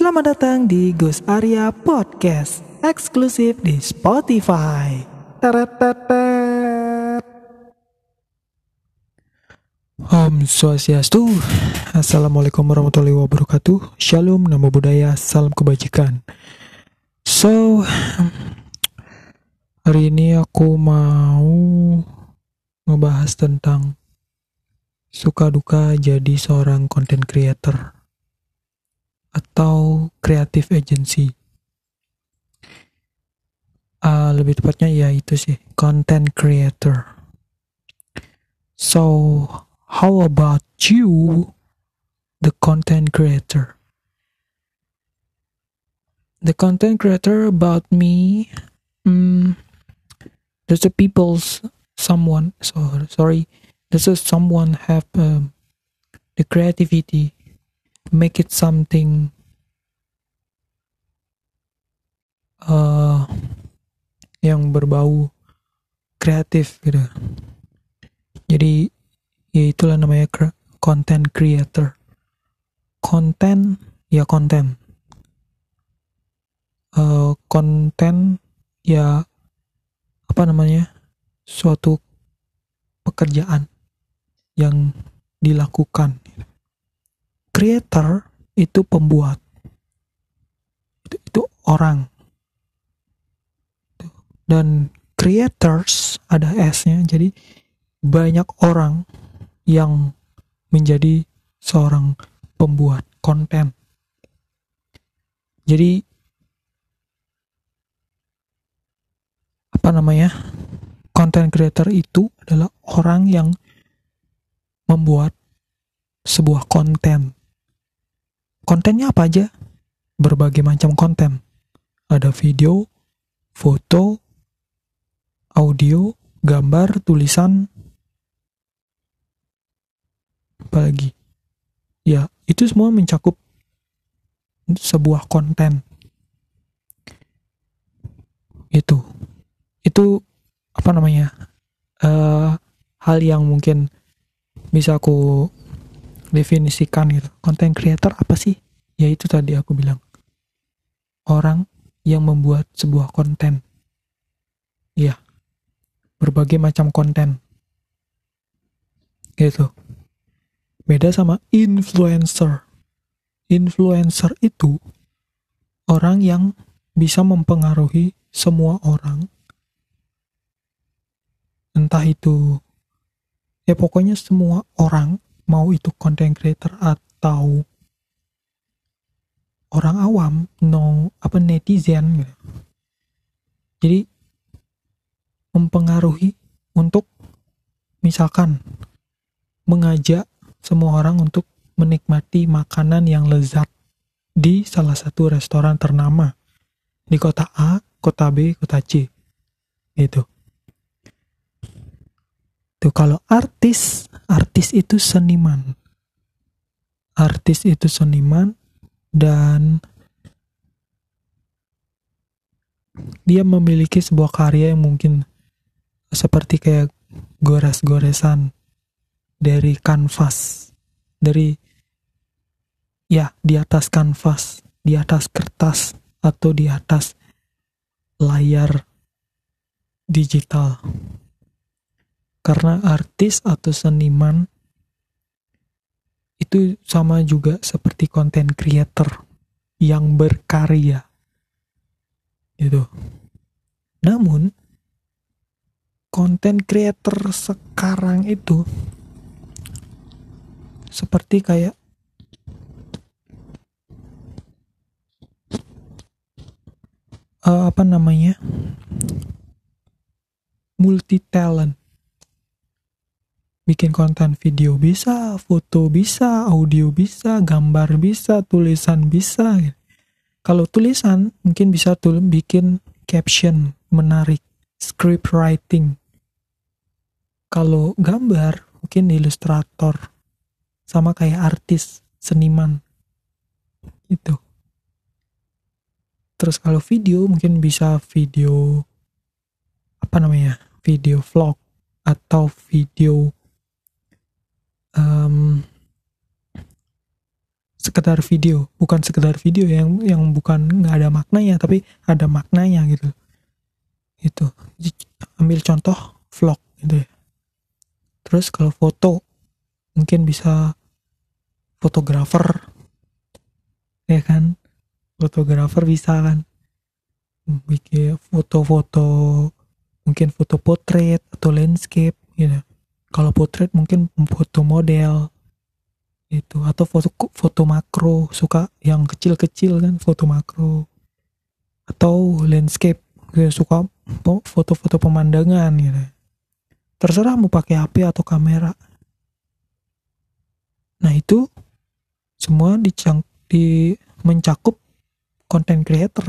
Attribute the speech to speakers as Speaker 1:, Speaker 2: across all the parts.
Speaker 1: Selamat datang di Gus Arya Podcast, eksklusif di Spotify. Teretetet. Om Swastiastu, Assalamualaikum warahmatullahi wabarakatuh, Shalom, Namo Buddhaya, Salam Kebajikan. So, hari ini aku mau ngebahas tentang suka duka jadi seorang content creator atau creative agency. Uh, lebih tepatnya ya itu sih content creator. So how about you, the content creator? The content creator about me, um, there's a people's someone. So sorry, there's a someone have um, the creativity make it something uh, yang berbau kreatif gitu. Jadi ya itulah namanya content creator. Konten ya konten. Uh, ya apa namanya suatu pekerjaan yang dilakukan. Gitu creator itu pembuat. Itu, itu orang. Dan creators ada S-nya jadi banyak orang yang menjadi seorang pembuat konten. Jadi apa namanya? Konten creator itu adalah orang yang membuat sebuah konten kontennya apa aja? Berbagai macam konten. Ada video, foto, audio, gambar, tulisan, apalagi. Ya, itu semua mencakup sebuah konten. Itu. Itu apa namanya? Uh, hal yang mungkin bisa aku definisikan gitu. Konten creator apa sih? Ya itu tadi aku bilang. Orang yang membuat sebuah konten. Ya berbagai macam konten. Gitu. Beda sama influencer. Influencer itu orang yang bisa mempengaruhi semua orang. Entah itu ya pokoknya semua orang mau itu content creator atau orang awam no apa netizen gitu. jadi mempengaruhi untuk misalkan mengajak semua orang untuk menikmati makanan yang lezat di salah satu restoran ternama di kota A, kota B, kota C. Itu. Tuh kalau artis artis itu seniman. Artis itu seniman dan dia memiliki sebuah karya yang mungkin seperti kayak gores-goresan dari kanvas dari ya di atas kanvas di atas kertas atau di atas layar digital karena artis atau seniman itu sama juga seperti konten creator yang berkarya. Gitu. Namun konten creator sekarang itu seperti kayak uh, apa namanya? Multi talent bikin konten video bisa, foto bisa, audio bisa, gambar bisa, tulisan bisa. Kalau tulisan mungkin bisa tuh bikin caption menarik, script writing. Kalau gambar mungkin ilustrator sama kayak artis, seniman. Itu. Terus kalau video mungkin bisa video apa namanya? Video vlog atau video um, sekedar video bukan sekedar video yang yang bukan nggak ada maknanya tapi ada maknanya gitu. Itu ambil contoh vlog gitu ya. Terus kalau foto mungkin bisa fotografer ya kan? Fotografer bisa kan? Bikin foto-foto mungkin foto potret atau landscape gitu kalau potret mungkin foto model itu atau foto foto makro suka yang kecil-kecil kan foto makro. Atau landscape gue suka foto-foto pemandangan gitu. Terserah mau pakai HP atau kamera. Nah itu semua dicang di mencakup konten creator.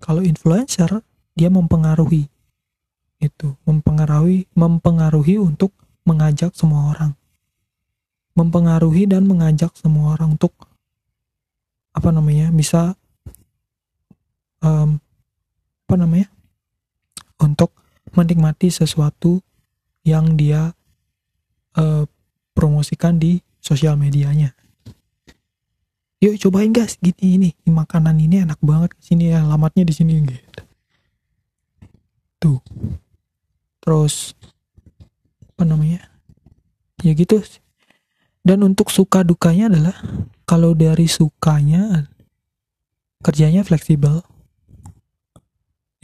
Speaker 1: Kalau influencer dia mempengaruhi itu mempengaruhi mempengaruhi untuk mengajak semua orang mempengaruhi dan mengajak semua orang untuk apa namanya bisa um, apa namanya untuk menikmati sesuatu yang dia uh, promosikan di sosial medianya. Yuk cobain guys, gini ini makanan ini enak banget sini ya, alamatnya di sini gitu. Tuh. Terus apa namanya? Ya gitu dan untuk suka dukanya adalah kalau dari sukanya kerjanya fleksibel.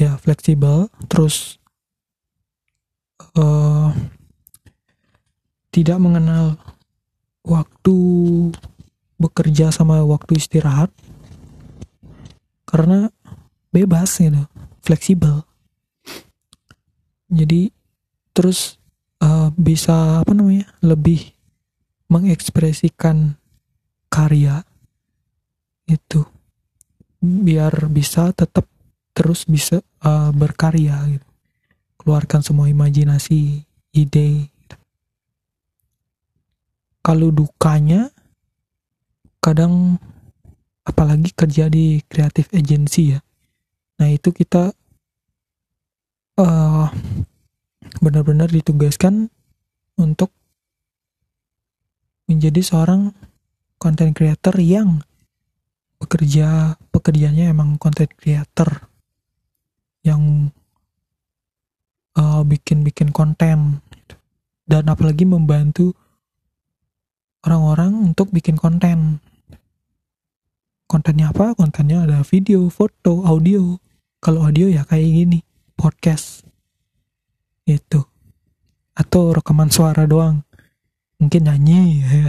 Speaker 1: Ya, fleksibel terus uh, tidak mengenal waktu bekerja sama waktu istirahat karena bebas gitu, fleksibel. Jadi terus uh, bisa apa namanya? lebih mengekspresikan karya itu biar bisa tetap terus bisa uh, berkarya gitu. keluarkan semua imajinasi ide gitu. kalau dukanya kadang apalagi kerja di kreatif agency ya nah itu kita uh, benar-benar ditugaskan untuk menjadi seorang content creator yang bekerja pekerjaannya emang content creator yang uh, bikin-bikin konten. Dan apalagi membantu orang-orang untuk bikin konten. Kontennya apa? Kontennya ada video foto audio. Kalau audio ya kayak gini podcast. Itu. Atau rekaman suara doang. Mungkin nyanyi ya.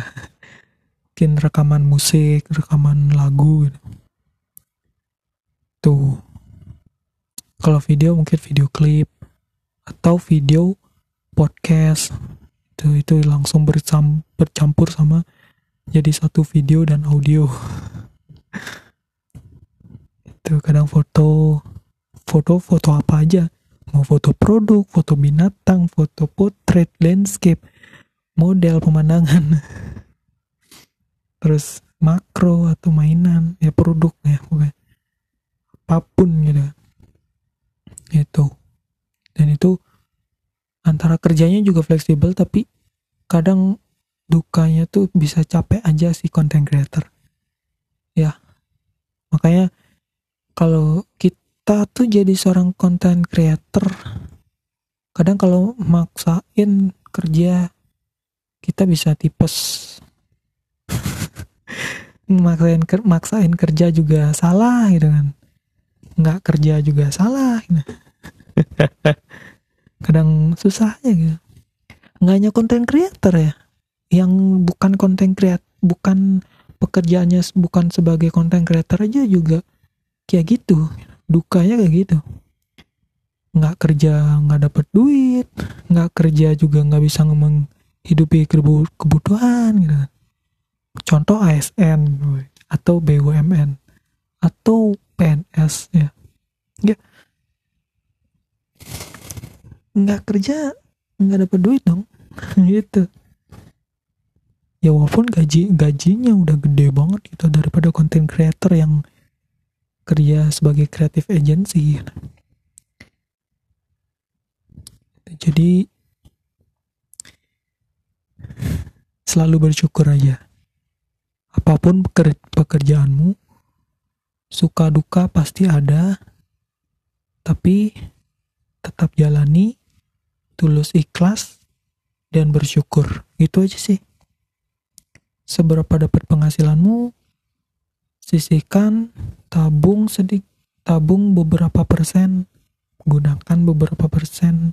Speaker 1: mungkin rekaman musik rekaman lagu gitu. tuh. Kalau video mungkin video klip. Atau video podcast. Itu itu langsung bersam, bercampur sama jadi satu video dan audio. Itu kadang foto foto foto apa aja. Mau foto produk foto binatang foto potret landscape model pemandangan. Terus makro atau mainan ya produk ya pokoknya. Apa pun gitu. Itu dan itu antara kerjanya juga fleksibel tapi kadang dukanya tuh bisa capek aja si content creator. Ya. Makanya kalau kita tuh jadi seorang content creator. Kadang kalau maksain kerja kita bisa tipes. Maksain maksain kerja juga salah gitu kan. Nggak kerja juga salah. Gitu. kadang susah aja gitu. Nggak hanya konten creator ya. Yang bukan konten kreat bukan pekerjaannya bukan sebagai konten creator aja juga kayak gitu dukanya kayak gitu. Nggak kerja nggak dapet duit nggak kerja juga nggak bisa ngomong hidupi kebutuhan gitu contoh ASN atau BUMN atau PNS ya ya. Nggak. Kerja nggak dapat duit dong gitu. Ya walaupun gaji gajinya udah gede banget gitu daripada content creator yang kerja sebagai creative agency. Jadi selalu bersyukur aja. Apa pun pekerjaanmu suka duka pasti ada tapi tetap jalani tulus ikhlas dan bersyukur. Itu aja sih. Seberapa dapat penghasilanmu sisihkan tabung sedikit tabung beberapa persen gunakan beberapa persen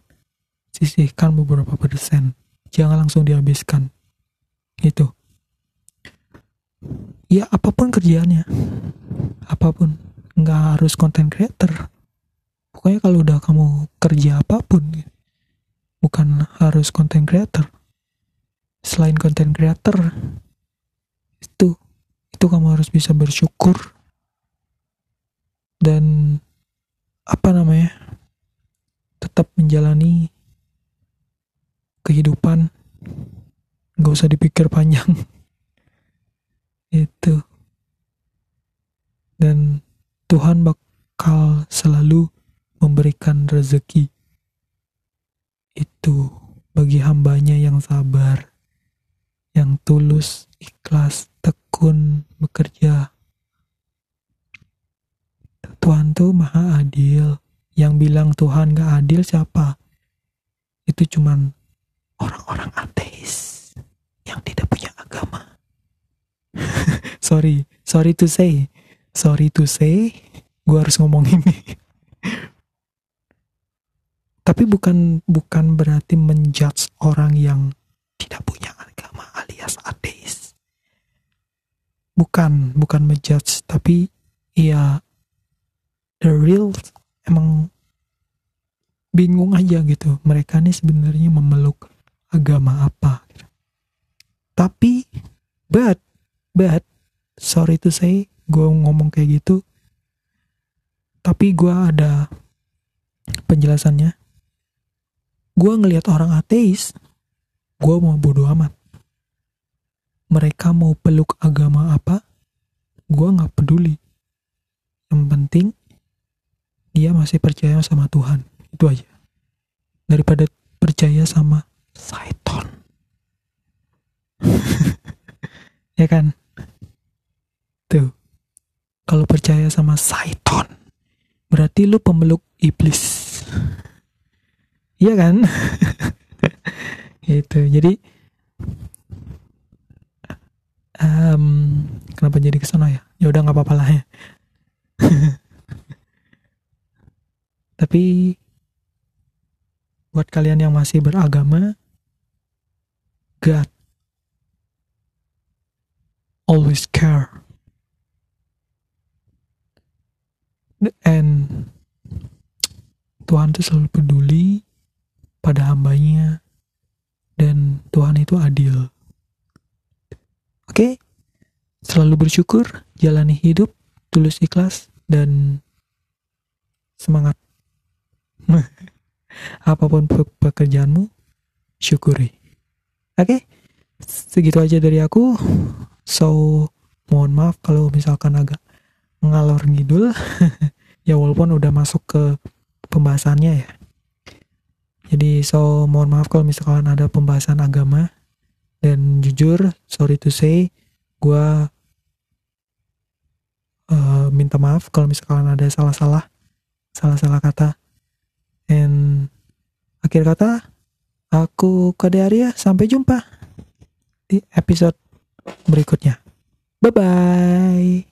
Speaker 1: sisihkan beberapa persen. Jangan langsung dihabiskan. Itu ya apa pun kerjaannya apa pun nggak harus content creator. Pokoknya kalau udah kamu kerja apa pun bukan harus content creator. Selain content creator itu itu kamu harus bisa bersyukur. Dan apa namanya tetap menjalani kehidupan. Nggak usah dipikir panjang. Itu. Dan Tuhan bakal selalu memberikan rezeki. Itu bagi hambanya yang sabar yang tulus ikhlas tekun bekerja. Tuhan tuh maha adil. Yang bilang Tuhan gak adil siapa? Itu cuman orang-orang ateis yang tidak punya agama. Sorry sorry to say. Sorry to say gue harus ngomong ini. Tapi bukan bukan berarti menjudge orang yang tidak punya agama alias ateis bukan bukan menjudge tapi ya the real emang bingung aja gitu. Mereka nih sebenarnya memeluk agama apa? Tapi but but sorry to say gue ngomong kayak gitu tapi gue ada penjelasannya. Gue ngelihat orang ateis gue mau bodo amat mereka mau peluk agama apa? Gue nggak peduli. Yang penting dia masih percaya sama Tuhan. Itu aja. Daripada percaya sama Saiton. Ya kan? Tuh. Kalau percaya sama Saiton berarti lu pemeluk iblis. Iya kan? Itu jadi um, kenapa jadi ke sana ya? Ya udah nggak apa-apa lah ya. Tapi buat kalian yang masih beragama God always care. And Tuhan tuh selalu peduli pada hambanya dan Tuhan itu adil oke. Selalu bersyukur jalani hidup tulus ikhlas dan semangat. Apa pun pekerjaanmu syukuri. Oke. Segitu aja dari aku. So mohon maaf kalau misalkan agak ngalor ngidul. Ya walaupun udah masuk ke pembahasannya ya. Jadi so mohon maaf kalau misalkan ada pembahasan agama dan jujur sorry to say gue uh, minta maaf kalau misalkan ada salah-salah salah-salah kata. And akhir kata aku Kade Arya sampai jumpa di episode berikutnya. Bye bye